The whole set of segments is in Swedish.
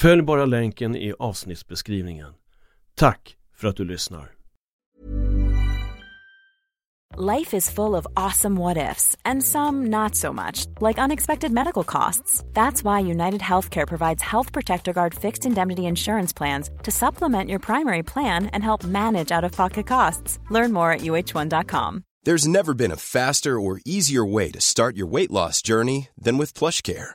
Följ bara länken i avsnittsbeskrivningen. Tack för att du lyssnar. Life is full of awesome what ifs and some not so much, like unexpected medical costs. That's why United Healthcare provides Health Protector Guard fixed indemnity insurance plans to supplement your primary plan and help manage out of pocket costs. Learn more at uh1.com. There's never been a faster or easier way to start your weight loss journey than with PlushCare.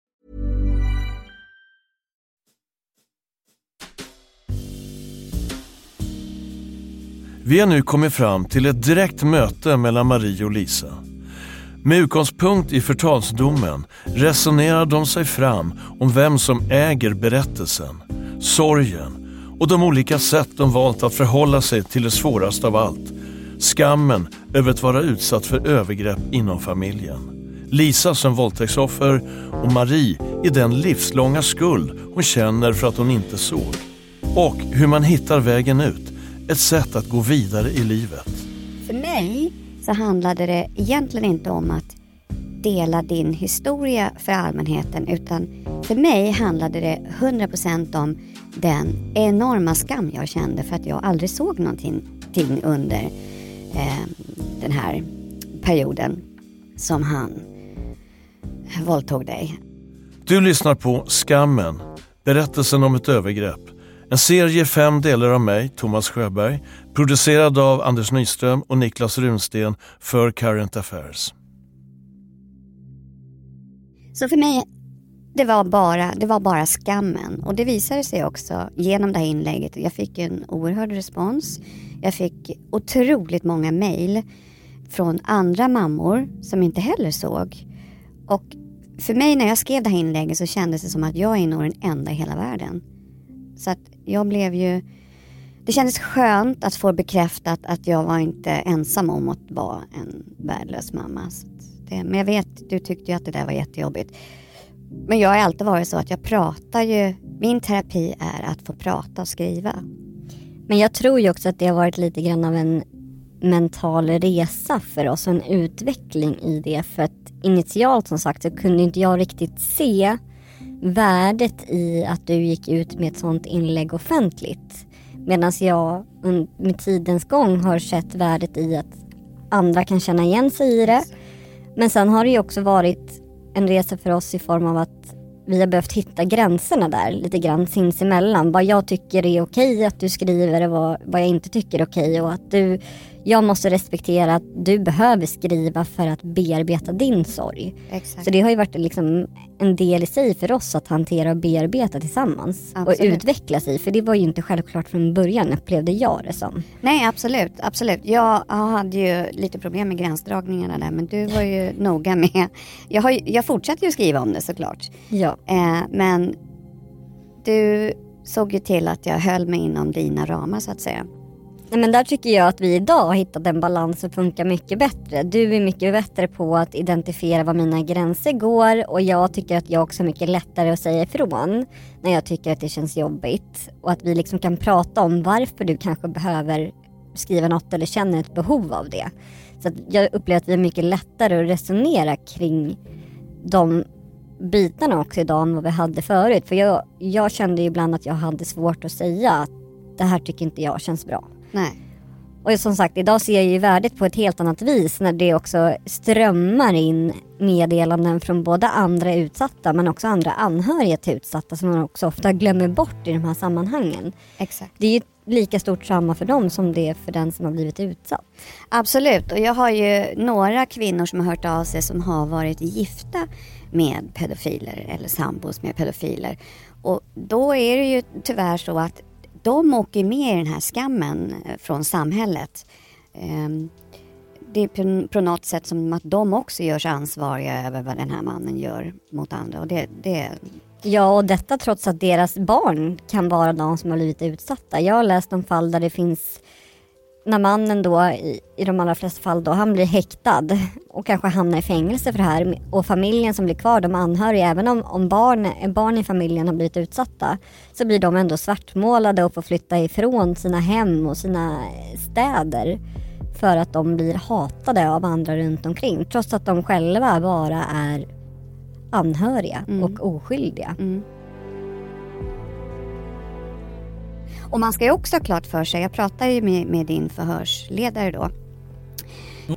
Vi har nu kommit fram till ett direkt möte mellan Marie och Lisa. Med utgångspunkt i förtalsdomen resonerar de sig fram om vem som äger berättelsen, sorgen och de olika sätt de valt att förhålla sig till det svåraste av allt. Skammen över att vara utsatt för övergrepp inom familjen. Lisa som våldtäktsoffer och Marie i den livslånga skuld hon känner för att hon inte såg. Och hur man hittar vägen ut ett sätt att gå vidare i livet. För mig så handlade det egentligen inte om att dela din historia för allmänheten utan för mig handlade det 100% om den enorma skam jag kände för att jag aldrig såg någonting under eh, den här perioden som han våldtog dig. Du lyssnar på Skammen, berättelsen om ett övergrepp en serie fem delar av mig, Thomas Sjöberg, producerad av Anders Nyström och Niklas Runsten för Current Affairs. Så för mig, det var, bara, det var bara skammen. Och det visade sig också genom det här inlägget. Jag fick en oerhörd respons. Jag fick otroligt många mejl från andra mammor som inte heller såg. Och för mig när jag skrev det här inlägget så kändes det som att jag är nog den enda i hela världen så att jag blev ju... Det kändes skönt att få bekräftat att jag var inte ensam om att vara en värdelös mamma. Det, men jag vet, du tyckte ju att det där var jättejobbigt. Men jag har alltid varit så att jag pratar ju, min terapi är att få prata och skriva. Men jag tror ju också att det har varit lite grann av en mental resa för oss, och en utveckling i det. För att initialt som sagt så kunde inte jag riktigt se värdet i att du gick ut med ett sånt inlägg offentligt. Medan jag med tidens gång har sett värdet i att andra kan känna igen sig i det. Men sen har det ju också varit en resa för oss i form av att vi har behövt hitta gränserna där lite grann sinsemellan. Vad jag tycker är okej att du skriver och vad, vad jag inte tycker är okej och att du jag måste respektera att du behöver skriva för att bearbeta din sorg. Exakt. Så det har ju varit liksom en del i sig för oss att hantera och bearbeta tillsammans. Absolut. Och utvecklas i. För det var ju inte självklart från början upplevde jag det som. Nej absolut, absolut. Jag hade ju lite problem med gränsdragningarna där men du var ju noga med. Jag, har, jag fortsätter ju skriva om det såklart. Ja. Eh, men du såg ju till att jag höll mig inom dina ramar så att säga. Men där tycker jag att vi idag har hittat en balans som funkar mycket bättre. Du är mycket bättre på att identifiera var mina gränser går och jag tycker att jag också är mycket lättare att säga ifrån när jag tycker att det känns jobbigt. Och att vi liksom kan prata om varför du kanske behöver skriva något eller känner ett behov av det. Så jag upplever att vi är mycket lättare att resonera kring de bitarna också idag än vad vi hade förut. För jag, jag kände ibland att jag hade svårt att säga att det här tycker inte jag känns bra. Nej. Och som sagt, idag ser jag ju värdet på ett helt annat vis när det också strömmar in meddelanden från både andra utsatta men också andra anhöriga till utsatta som man också ofta glömmer bort i de här sammanhangen. Exakt. Det är ju lika stort trauma för dem som det är för den som har blivit utsatt. Absolut, och jag har ju några kvinnor som har hört av sig som har varit gifta med pedofiler eller sambos med pedofiler. Och då är det ju tyvärr så att de åker med i den här skammen eh, från samhället. Ehm, det är på något sätt som att de också görs ansvariga över vad den här mannen gör mot andra. Och det, det... Ja, och detta trots att deras barn kan vara de som har blivit utsatta. Jag har läst om fall där det finns när mannen då, i, i de allra flesta fall då, han blir häktad och kanske hamnar i fängelse för det här och familjen som blir kvar, de anhöriga, även om, om barn, barn i familjen har blivit utsatta så blir de ändå svartmålade och får flytta ifrån sina hem och sina städer för att de blir hatade av andra runt omkring trots att de själva bara är anhöriga mm. och oskyldiga. Mm. Och man ska ju också ha klart för sig, jag pratade ju med, med din förhörsledare då.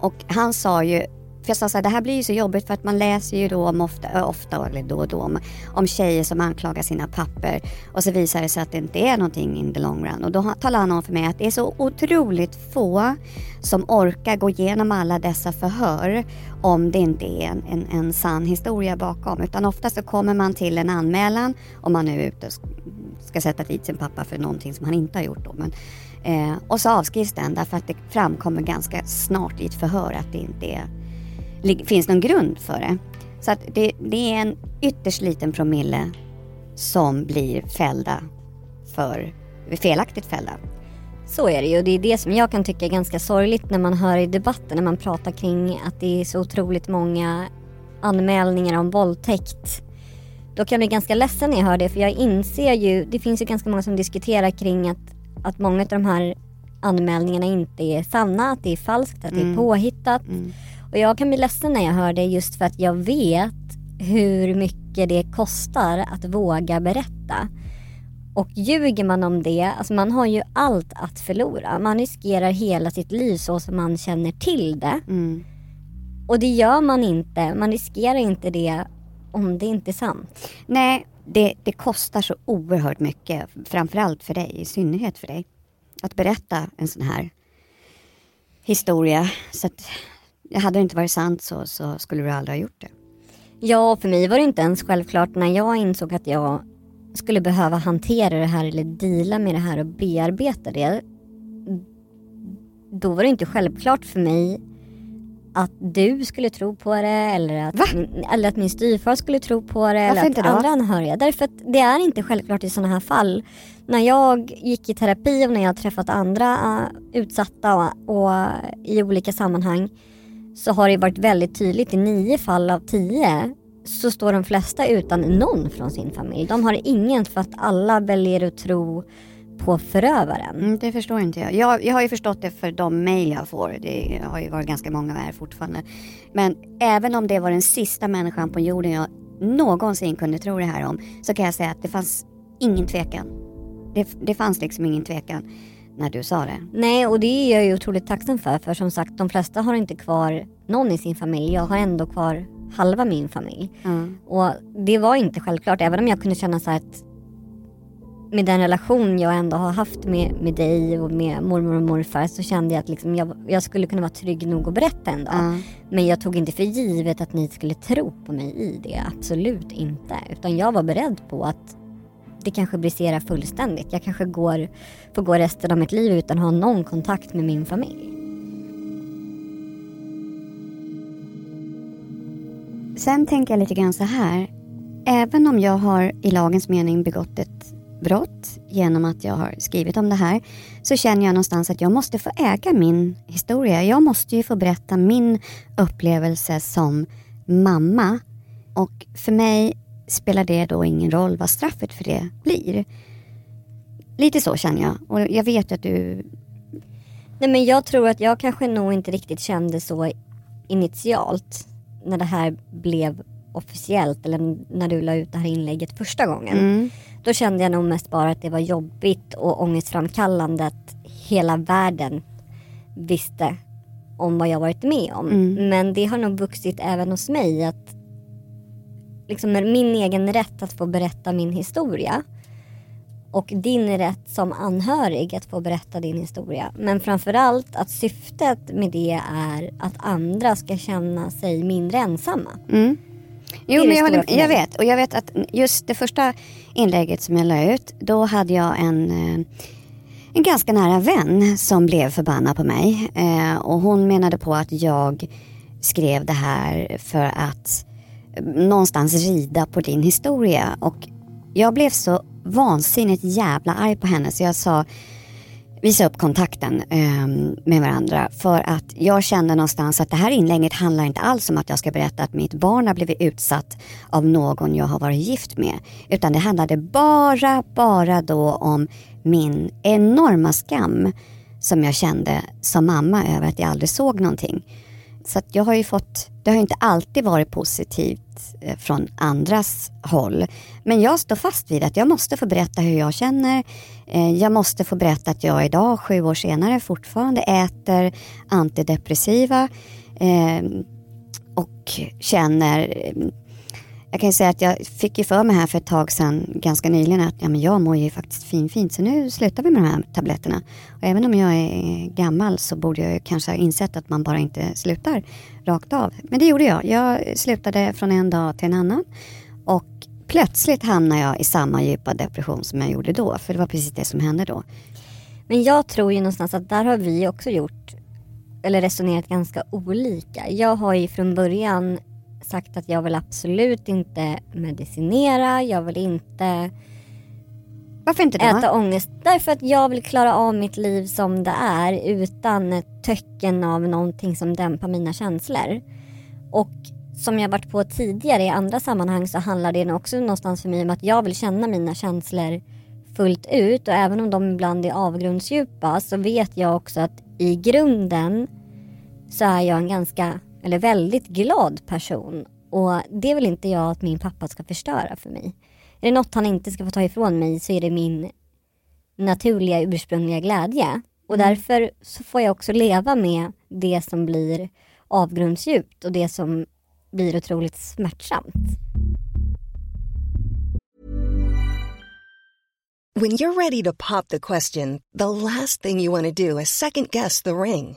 Och han sa ju, för jag sa så här, det här blir ju så jobbigt för att man läser ju då om ofta, ofta eller då och då om, om tjejer som anklagar sina papper och så visar det sig att det inte är någonting in the long run. Och då talar han om för mig att det är så otroligt få som orkar gå igenom alla dessa förhör om det inte är en, en, en sann historia bakom. Utan ofta så kommer man till en anmälan om man är ute och ska sätta dit sin pappa för någonting som han inte har gjort då. Men, eh, och så avskrivs den därför att det framkommer ganska snart i ett förhör att det inte är, finns någon grund för det. Så att det, det är en ytterst liten promille som blir fällda för felaktigt fällda. Så är det ju. Det är det som jag kan tycka är ganska sorgligt när man hör i debatten när man pratar kring att det är så otroligt många anmälningar om våldtäkt då kan jag bli ganska ledsen när jag hör det för jag inser ju, det finns ju ganska många som diskuterar kring att, att många av de här anmälningarna inte är sanna, att det är falskt, att mm. det är mm. påhittat. Mm. Och jag kan bli ledsen när jag hör det just för att jag vet hur mycket det kostar att våga berätta. Och ljuger man om det, alltså man har ju allt att förlora. Man riskerar hela sitt liv så som man känner till det. Mm. Och det gör man inte, man riskerar inte det om det inte är sant? Nej, det, det kostar så oerhört mycket. Framförallt för dig, i synnerhet för dig. Att berätta en sån här historia. Så att, hade det inte varit sant så, så skulle du aldrig ha gjort det. Ja, för mig var det inte ens självklart när jag insåg att jag skulle behöva hantera det här eller dela med det här och bearbeta det. Då var det inte självklart för mig att du skulle tro på det eller att, eller att min styvfar skulle tro på det. Varför eller att andra anhöriga. Därför att det är inte självklart i sådana här fall. När jag gick i terapi och när jag har träffat andra uh, utsatta och, och uh, i olika sammanhang så har det varit väldigt tydligt i nio fall av tio så står de flesta utan någon från sin familj. De har ingen för att alla väljer att tro på förövaren. Mm, det förstår inte jag. jag. Jag har ju förstått det för de mejl jag får. Det har ju varit ganska många här fortfarande. Men även om det var den sista människan på jorden jag någonsin kunde tro det här om så kan jag säga att det fanns ingen tvekan. Det, det fanns liksom ingen tvekan när du sa det. Nej, och det är jag ju otroligt tacksam för. För som sagt, de flesta har inte kvar någon i sin familj. Jag har ändå kvar halva min familj. Mm. Och det var inte självklart, även om jag kunde känna så här att med den relation jag ändå har haft med, med dig och med mormor och morfar så kände jag att liksom jag, jag skulle kunna vara trygg nog att berätta en dag. Mm. Men jag tog inte för givet att ni skulle tro på mig i det. Absolut inte. Utan jag var beredd på att det kanske briserar fullständigt. Jag kanske går, får gå resten av mitt liv utan att ha någon kontakt med min familj. Sen tänker jag lite grann så här. Även om jag har i lagens mening begått ett brott genom att jag har skrivit om det här så känner jag någonstans att jag måste få äga min historia. Jag måste ju få berätta min upplevelse som mamma. Och för mig spelar det då ingen roll vad straffet för det blir. Lite så känner jag. Och jag vet att du... Nej men jag tror att jag kanske nog inte riktigt kände så initialt när det här blev officiellt eller när du la ut det här inlägget första gången. Mm. Då kände jag nog mest bara att det var jobbigt och ångestframkallande att hela världen visste om vad jag varit med om. Mm. Men det har nog vuxit även hos mig att liksom min egen rätt att få berätta min historia. och din rätt som anhörig att få berätta din historia. Men framförallt att syftet med det är att andra ska känna sig mindre ensamma. Mm. Jo, men jag, håller, jag vet. Och jag vet att just det första inlägget som jag la ut, då hade jag en, eh, en ganska nära vän som blev förbannad på mig. Eh, och hon menade på att jag skrev det här för att eh, någonstans rida på din historia. Och jag blev så vansinnigt jävla arg på henne så jag sa visa upp kontakten eh, med varandra. För att jag kände någonstans att det här inlägget handlar inte alls om att jag ska berätta att mitt barn har blivit utsatt av någon jag har varit gift med. Utan det handlade bara, bara då om min enorma skam som jag kände som mamma över att jag aldrig såg någonting. Så att jag har ju fått, det har ju inte alltid varit positivt eh, från andras håll. Men jag står fast vid att jag måste få berätta hur jag känner. Eh, jag måste få berätta att jag idag, sju år senare, fortfarande äter antidepressiva. Eh, och känner jag kan ju säga att jag fick ju för mig här för ett tag sedan, ganska nyligen, att ja, men jag mår ju faktiskt fin, fint så nu slutar vi med de här tabletterna. Och även om jag är gammal så borde jag ju kanske ha insett att man bara inte slutar rakt av. Men det gjorde jag. Jag slutade från en dag till en annan. Och plötsligt hamnade jag i samma djupa depression som jag gjorde då. För det var precis det som hände då. Men jag tror ju någonstans att där har vi också gjort, eller resonerat ganska olika. Jag har ju från början sagt att jag vill absolut inte medicinera, jag vill inte Varför inte då? äta ångest. Därför att jag vill klara av mitt liv som det är utan ett töcken av någonting som dämpar mina känslor. Och som jag varit på tidigare i andra sammanhang så handlar det också någonstans för mig om att jag vill känna mina känslor fullt ut och även om de ibland är avgrundsdjupa så vet jag också att i grunden så är jag en ganska, eller väldigt glad person. Och det vill inte jag att min pappa ska förstöra för mig. Är det något han inte ska få ta ifrån mig så är det min naturliga ursprungliga glädje. Och därför så får jag också leva med det som blir avgrundsdjupt och det som blir otroligt smärtsamt. When you're ready to pop the question, the last thing you want to do is second guess the ring.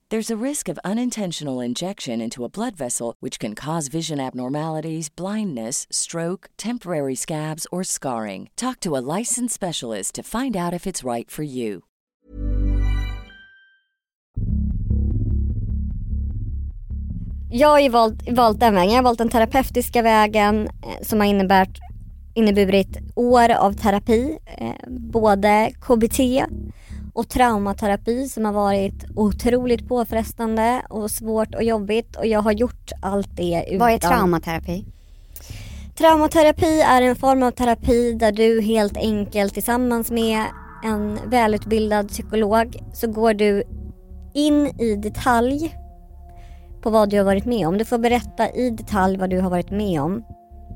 There's a risk of unintentional injection into a blood vessel, which can cause vision abnormalities, blindness, stroke, temporary scabs, or scarring. Talk to a licensed specialist to find out if it's right for you. Jag har ju valt, valt den vägen. Jag har valt den terapeutiska vägen eh, som har inneburit, inneburit år av terapi. Eh, både KBT och traumaterapi som har varit otroligt påfrestande och svårt och jobbigt och jag har gjort allt det utan... Vad är traumaterapi? Traumaterapi är en form av terapi där du helt enkelt tillsammans med en välutbildad psykolog så går du in i detalj på vad du har varit med om. Du får berätta i detalj vad du har varit med om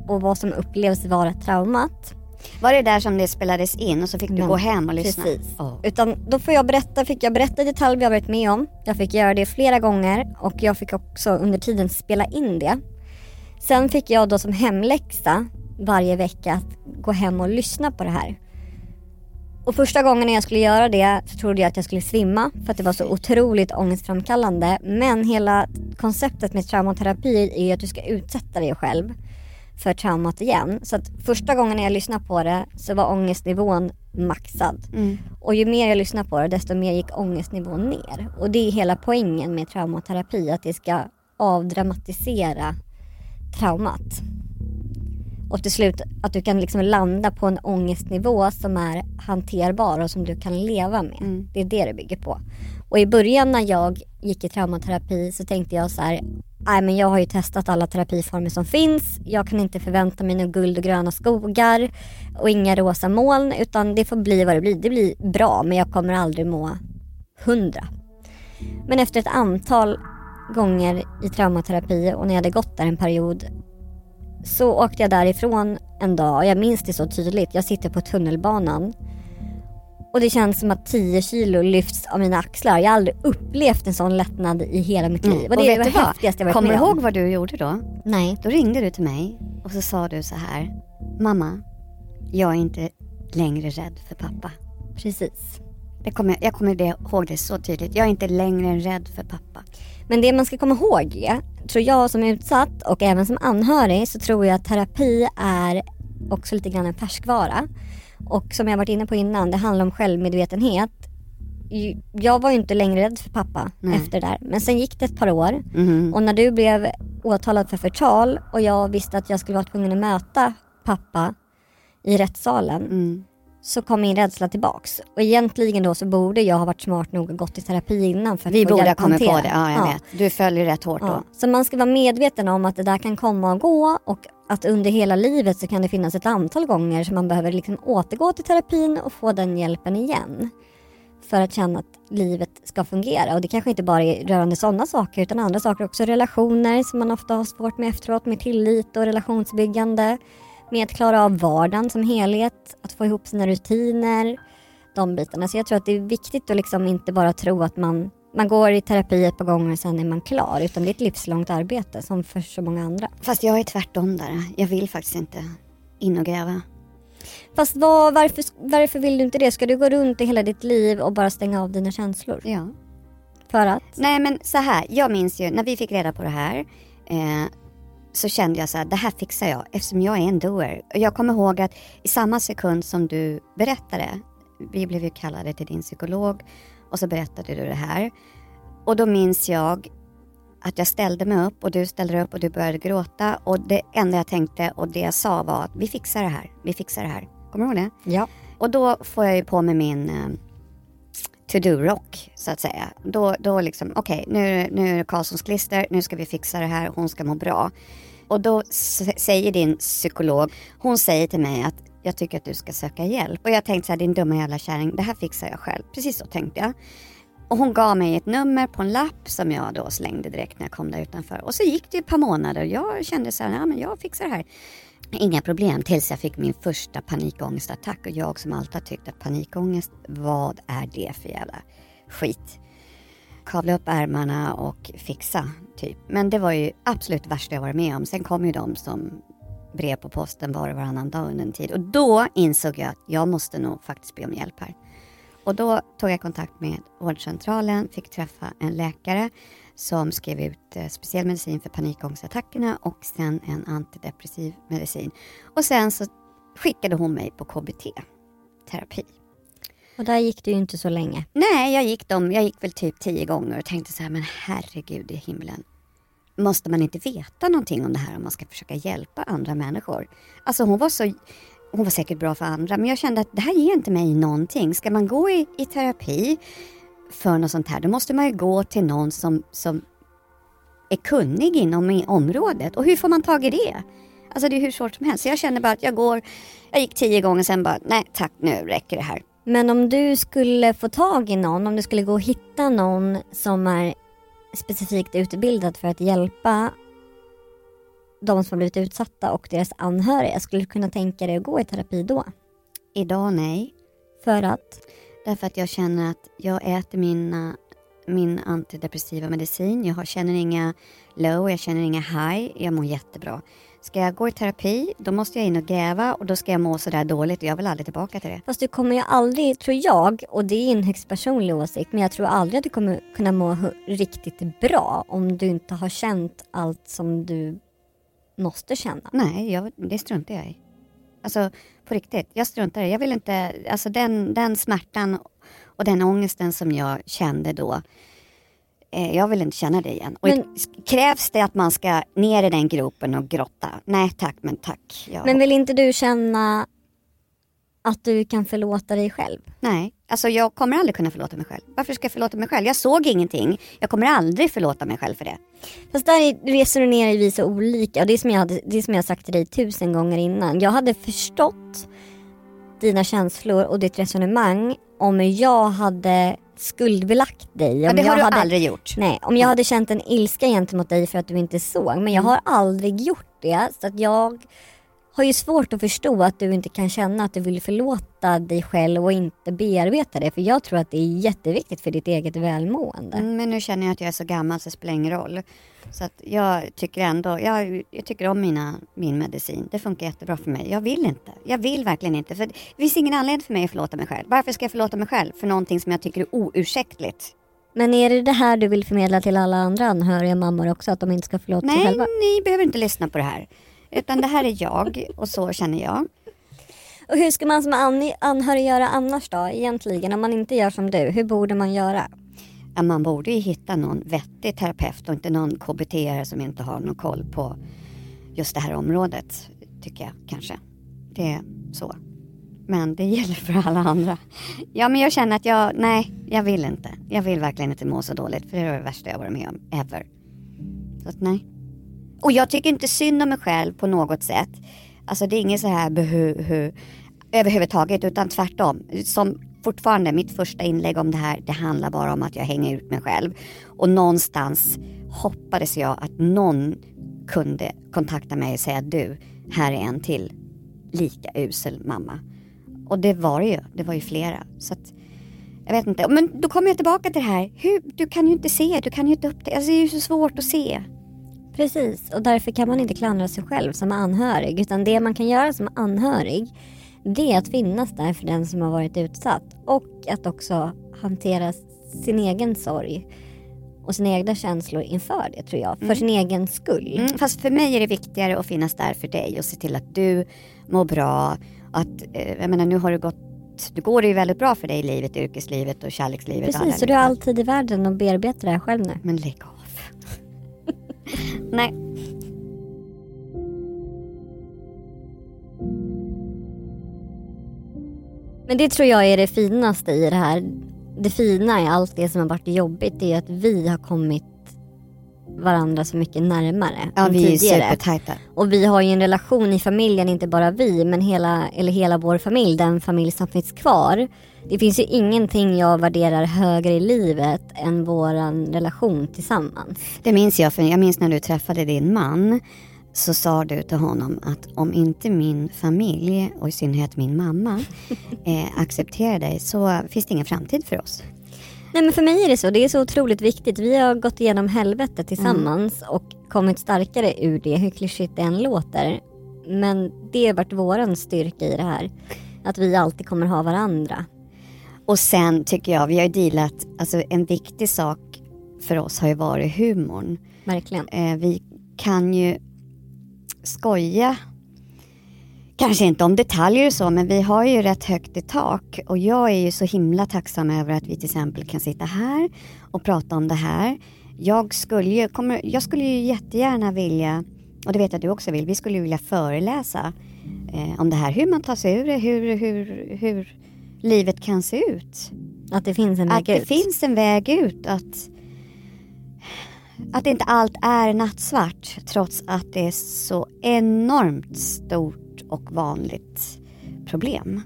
och vad som upplevs vara traumat. Var det där som det spelades in och så fick du Ja, gå hem och lyssna? Precis. Åh. Utan då får jag berätta, fick jag berätta i detalj vad jag varit med om. Jag fick göra det flera gånger och jag fick också under tiden spela in det. Sen fick jag då som hemläxa varje vecka att gå hem och lyssna på det här. Och första gången jag skulle göra det så trodde jag att jag skulle svimma för att det var så otroligt ångestframkallande. Men hela konceptet med traumaterapi är att du ska utsätta dig själv för traumat igen. Så att första gången jag lyssnade på det så var ångestnivån maxad. Mm. Och ju mer jag lyssnade på det desto mer gick ångestnivån ner. Och det är hela poängen med traumaterapi, att det ska avdramatisera traumat. Och till slut att du kan liksom landa på en ångestnivå som är hanterbar och som du kan leva med. Mm. Det är det det bygger på. Och i början när jag gick i traumaterapi så tänkte jag så här, nej men jag har ju testat alla terapiformer som finns. Jag kan inte förvänta mig några guld och gröna skogar och inga rosa moln utan det får bli vad det blir. Det blir bra men jag kommer aldrig må hundra. Men efter ett antal gånger i traumaterapi och när jag hade gått där en period så åkte jag därifrån en dag och jag minns det så tydligt. Jag sitter på tunnelbanan och det känns som att 10 kilo lyfts av mina axlar. Jag har aldrig upplevt en sån lättnad i hela mitt liv. Och det är vet det häftigaste jag varit Kommer du med ihåg vad du gjorde då? Nej. Då ringde du till mig och så sa du så här. Mamma, jag är inte längre rädd för pappa. Precis. Det kommer, jag kommer ihåg det så tydligt. Jag är inte längre rädd för pappa. Men det man ska komma ihåg är, tror jag som utsatt och även som anhörig så tror jag att terapi är också lite grann en färskvara. Och som jag varit inne på innan, det handlar om självmedvetenhet. Jag var ju inte längre rädd för pappa Nej. efter det där. Men sen gick det ett par år Mhm. och när du blev åtalad för förtal och jag visste att jag skulle vara tvungen att möta pappa i rättssalen Mm. Så kom min rädsla tillbaks. Och egentligen då så borde jag ha varit smart nog och gått i terapi innan för att Vi få borde ha kommit på det, ja jag vet. Du följer rätt hårt Ja. då. Så man ska vara medveten om att det där kan komma och gå och att under hela livet så kan det finnas ett antal gånger som man behöver liksom återgå till terapin och få den hjälpen igen. För att känna att livet ska fungera. Och det kanske inte bara är rörande sådana saker utan andra saker också. Relationer som man ofta har svårt med efteråt med tillit och relationsbyggande. Med att klara av vardagen som helhet, att få ihop sina rutiner. De bitarna. Så jag tror att det är viktigt att liksom inte bara tro att man, man går i terapi ett par gånger och sen är man klar. Utan det är ett livslångt arbete som för så många andra. Fast jag är tvärtom där. Jag vill faktiskt inte in och gräva. Fast vad, varför, varför vill du inte det? Ska du gå runt i hela ditt liv och bara stänga av dina känslor? Ja. För att? Nej men så här, jag minns ju när vi fick reda på det här eh, så kände jag så här, det här fixar jag eftersom jag är en doer. Och jag kommer ihåg att i samma sekund som du berättade, vi blev ju kallade till din psykolog och så berättade du det här. Och då minns jag att jag ställde mig upp och du ställde dig upp och du började gråta och det enda jag tänkte och det jag sa var att vi fixar det här, vi fixar det här. Kommer du ihåg det? Ja. Och då får jag ju på mig min eh, to-do-rock så att säga. Då, då liksom, okej nu, nu är det Karlssons klister, nu ska vi fixa det här, hon ska må bra. Och då säger din psykolog, hon säger till mig att jag tycker att du ska söka hjälp. Och jag tänkte så här, din dumma jävla kärring, det här fixar jag själv. Precis så tänkte jag. Och hon gav mig ett nummer på en lapp som jag då slängde direkt när jag kom där utanför. Och så gick det ett par månader och jag kände så här, ja men jag fixar det här. Inga problem tills jag fick min första panikångestattack och jag som alltid har tyckt att panikångest, vad är det för jävla skit? Kavla upp ärmarna och fixa, typ. Men det var ju absolut värsta jag varit med om. Sen kom ju de som brev på posten var och varannan dag under en tid. Och då insåg jag att jag måste nog faktiskt be om hjälp här. Och då tog jag kontakt med vårdcentralen, fick träffa en läkare som skrev ut eh, speciell medicin för panikångestattackerna och sen en antidepressiv medicin. Och sen så skickade hon mig på KBT-terapi. Och där gick du ju inte så länge. Nej, jag gick, dem, jag gick väl typ tio gånger och tänkte så här, men herregud i himlen. Måste man inte veta någonting om det här om man ska försöka hjälpa andra människor? Alltså hon var så, hon var säkert bra för andra, men jag kände att det här ger inte mig någonting. Ska man gå i, i terapi för något sånt här, då måste man ju gå till någon som, som är kunnig inom området. Och hur får man tag i det? Alltså det är hur svårt som helst. Så jag kände bara att jag går, jag gick tio gånger sen bara, nej tack nu räcker det här. Men om du skulle få tag i någon, om du skulle gå och hitta någon som är specifikt utbildad för att hjälpa de som har blivit utsatta och deras anhöriga, skulle du kunna tänka dig att gå i terapi då? Idag nej. För att? Därför att jag känner att jag äter mina, min antidepressiva medicin. Jag har, känner inga low, jag känner inga high. Jag mår jättebra. Ska jag gå i terapi, då måste jag in och gräva och då ska jag må sådär dåligt och jag vill aldrig tillbaka till det. Fast du kommer ju aldrig, tror jag, och det är en högst personlig åsikt, men jag tror aldrig att du kommer kunna må riktigt bra om du inte har känt allt som du måste känna. Nej, jag, det struntar jag i. Alltså på riktigt, jag struntar i det. Jag vill inte, alltså den, den smärtan och den ångesten som jag kände då, jag vill inte känna det igen. Och Men- krävs det att man ska ner i den gropen och grotta? Nej tack, men tack. Jag, Men vill inte du känna att du kan förlåta dig själv? Nej, alltså jag kommer aldrig kunna förlåta mig själv. Varför ska jag förlåta mig själv? Jag såg ingenting. Jag kommer aldrig förlåta mig själv för det. Fast där resonerar vi så olika och det är som jag, hade, det som jag sagt till dig tusen gånger innan. Jag hade förstått dina känslor och ditt resonemang om jag hade skuldbelagt dig. Ja, Om det jag har du hade, aldrig gjort. Nej, om jag hade känt en ilska gentemot dig för att du inte såg. Men jag har aldrig gjort det. Så att jag har ju svårt att förstå att du inte kan känna att du vill förlåta dig själv och inte bearbeta det. För jag tror att det är jätteviktigt för ditt eget välmående. Mm, Men nu känner jag att jag är så gammal så det spelar ingen roll. Så att jag tycker ändå, jag, jag tycker om mina, min medicin. Det funkar jättebra för mig. Jag vill inte. Jag vill verkligen inte. För det finns ingen anledning för mig att förlåta mig själv. Varför ska jag förlåta mig själv för någonting som jag tycker är oursäktligt? Men är det det här du vill förmedla till alla andra anhöriga mammor också? Att de inte ska förlåta sig Nej, själva? ni behöver inte lyssna på det här. Utan det här är jag och så känner jag. Och hur ska man som an- anhörig göra annars då egentligen? Om man inte gör som du, hur borde man göra? Ja, man borde ju hitta någon vettig terapeut och inte någon KBT som inte har någon koll på just det här området. Tycker jag kanske. Det är så. Men det gäller för alla andra. Ja men jag känner att jag, nej jag vill inte. Jag vill verkligen inte må så dåligt för det är det värsta jag varit med om ever. Så att nej. Och jag tycker inte synd om mig själv på något sätt. Alltså det är inget så här behu, överhuvudtaget utan tvärtom. Som fortfarande mitt första inlägg om det här, det handlar bara om att jag hänger ut mig själv. Och någonstans hoppades jag att någon kunde kontakta mig och säga du, här är en till lika usel mamma. Och det var det ju, det var ju flera. Så att, jag vet inte, men då kommer jag tillbaka till det här. Hur, du kan ju inte se, du kan ju inte upptäcka, alltså det är ju så svårt att se. Precis, och därför kan man inte klandra sig själv som anhörig. Utan det man kan göra som anhörig, det är att finnas där för den som har varit utsatt. Och att också hantera sin egen sorg och sina egna känslor inför det tror jag. För sin egen skull. Mm, fast för mig är det viktigare att finnas där för dig och se till att du mår bra. Att, eh, jag menar nu har det gått, det går det ju väldigt bra för dig i livet, yrkeslivet och kärlekslivet. och Precis, så du har all tid i världen att bearbeta det här själv nu. Men lägg av. Nej. Men det tror jag är det finaste i det här. Det fina i allt det som har varit jobbigt är att vi har kommit varandra så mycket närmare Ja, än vi är tidigare. supertajta. Och vi har ju en relation i familjen, inte bara vi, men hela, eller hela vår familj, den familj som finns kvar. Det finns ju ingenting jag värderar högre i livet än våran relation tillsammans. Det minns jag, för jag minns när du träffade din man. Så sa du till honom att om inte min familj och i synnerhet min mamma eh, accepterar dig så finns det ingen framtid för oss. Nej men för mig är det så, det är så otroligt viktigt. Vi har gått igenom helvetet tillsammans och kommit starkare ur det, hur klyschigt det än låter. Men det har varit våran styrka i det här. Att vi alltid kommer ha varandra. Och sen tycker jag, vi har ju dealat, alltså en viktig sak för oss har ju varit humorn. Verkligen. Eh, vi kan ju skoja, kanske inte om detaljer och så, men vi har ju rätt högt i tak. Och jag är ju så himla tacksam över att vi till exempel kan sitta här och prata om det här. Jag skulle ju, kommer, jag skulle ju jättegärna vilja, och det vet jag att du också vill, vi skulle ju vilja föreläsa eh, om det här, hur man tar sig ur det, hur, hur, hur livet kan se ut. Att det finns en Att väg det ut. finns en väg ut. Att, att inte allt är nattsvart trots att det är så enormt stort och vanligt problem.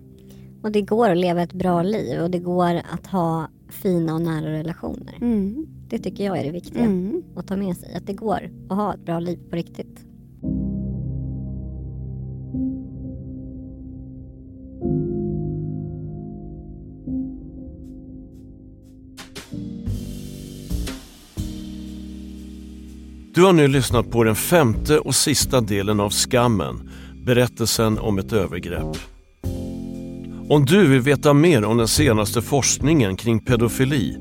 Och det går att leva ett bra liv och det går att ha fina och nära relationer. Mm. Det tycker jag är det viktiga Mm. att ta med sig. Att det går att ha ett bra liv på riktigt. Du har nu lyssnat på den femte och sista delen av Skammen, berättelsen om ett övergrepp. Om du vill veta mer om den senaste forskningen kring pedofili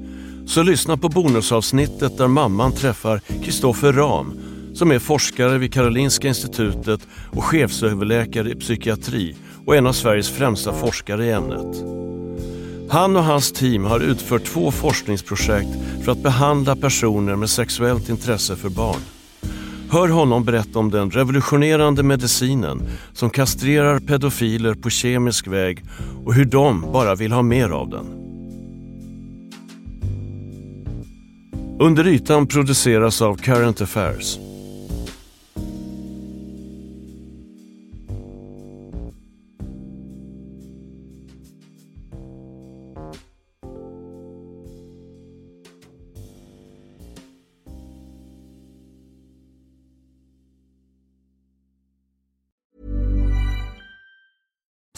så lyssna på bonusavsnittet där mamman träffar Kristoffer Ram som är forskare vid Karolinska institutet och chefsöverläkare i psykiatri och en av Sveriges främsta forskare i ämnet. Han och hans team har utfört två forskningsprojekt för att behandla personer med sexuellt intresse för barn. Hör honom berätta om den revolutionerande medicinen som kastrerar pedofiler på kemisk väg och hur de bara vill ha mer av den. Under ytan produceras av Current Affairs.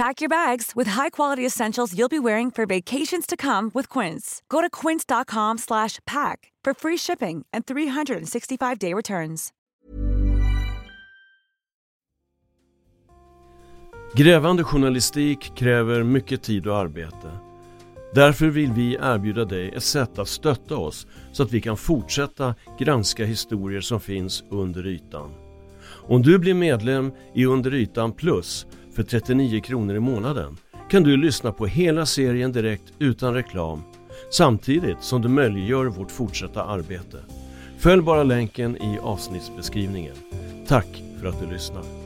Pack your bags with high-quality essentials you'll be wearing for vacations to come with Quince. Go to quince.com/pack for free shipping and 365-day returns. Grävande journalistik kräver mycket tid och arbete. Därför vill vi erbjuda dig ett sätt att stötta oss så att vi kan fortsätta granska historier som finns under ytan. Om du blir medlem i Under ytan plus för 39 kronor i månaden kan du lyssna på hela serien direkt utan reklam samtidigt som du möjliggör vårt fortsatta arbete. Följ bara länken i avsnittsbeskrivningen. Tack för att du lyssnar.